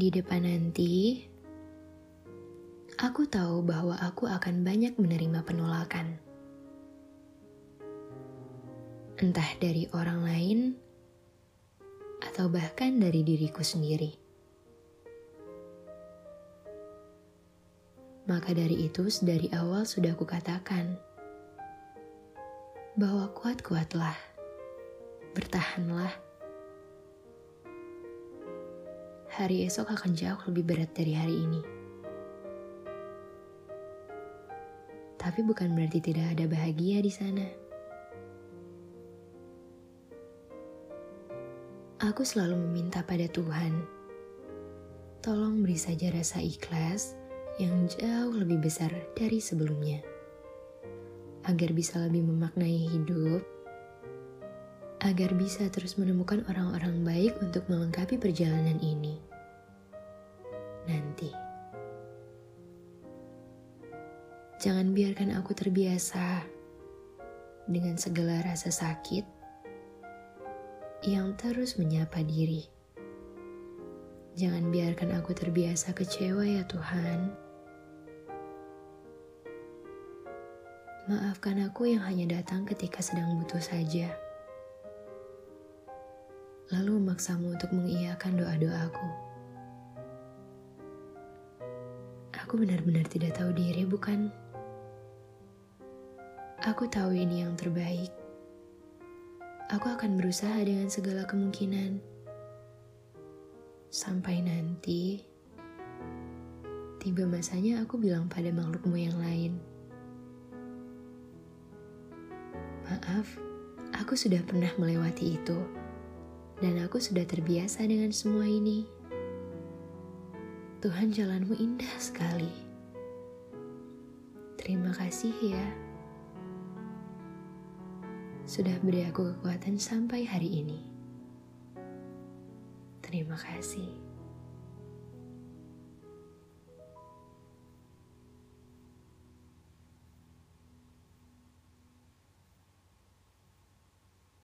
Di depan nanti, aku tahu bahwa aku akan banyak menerima penolakan. Entah dari orang lain atau bahkan dari diriku sendiri. Maka dari itu, dari awal sudah kukatakan bahwa kuat-kuatlah, bertahanlah. Hari esok akan jauh lebih berat dari hari ini. Tapi bukan berarti tidak ada bahagia di sana. Aku selalu meminta pada Tuhan, tolong beri saja rasa ikhlas yang jauh lebih besar dari sebelumnya. Agar bisa lebih memaknai hidup, agar bisa terus menemukan orang-orang baik untuk melengkapi perjalanan ini. Jangan biarkan aku terbiasa dengan segala rasa sakit yang terus menyapa diri. Jangan biarkan aku terbiasa kecewa ya Tuhan. Maafkan aku yang hanya datang ketika sedang butuh saja. Lalu memaksamu untuk mengiyakan doa-doaku. Aku benar-benar tidak tahu diri, bukan? Aku tahu ini yang terbaik aku akan berusaha dengan segala kemungkinan. Sampai nanti, tiba masanya aku bilang pada makhlukmu yang lain. Maaf, aku sudah pernah melewati itu. Dan aku sudah terbiasa dengan semua ini. Tuhan jalanmu indah sekali. Terima kasih ya sudah beri aku kekuatan sampai hari ini. Terima kasih.